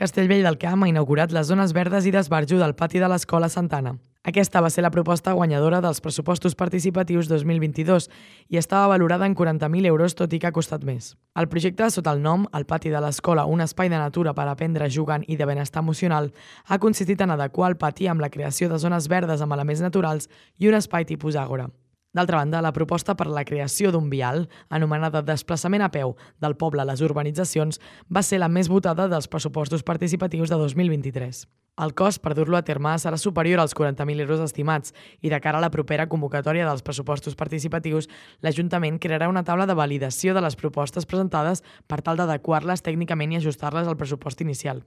Castellvell del Camp ha inaugurat les zones verdes i d'esbarjo del pati de l'Escola Santana. Aquesta va ser la proposta guanyadora dels pressupostos participatius 2022 i estava valorada en 40.000 euros, tot i que ha costat més. El projecte, sota el nom El pati de l'escola, un espai de natura per aprendre jugant i de benestar emocional, ha consistit en adequar el pati amb la creació de zones verdes amb elements naturals i un espai tipus àgora. D'altra banda, la proposta per la creació d'un vial, anomenada Desplaçament a peu del poble a les urbanitzacions, va ser la més votada dels pressupostos participatius de 2023. El cost per dur-lo a terme serà superior als 40.000 euros estimats i de cara a la propera convocatòria dels pressupostos participatius, l'Ajuntament crearà una taula de validació de les propostes presentades per tal d'adequar-les tècnicament i ajustar-les al pressupost inicial.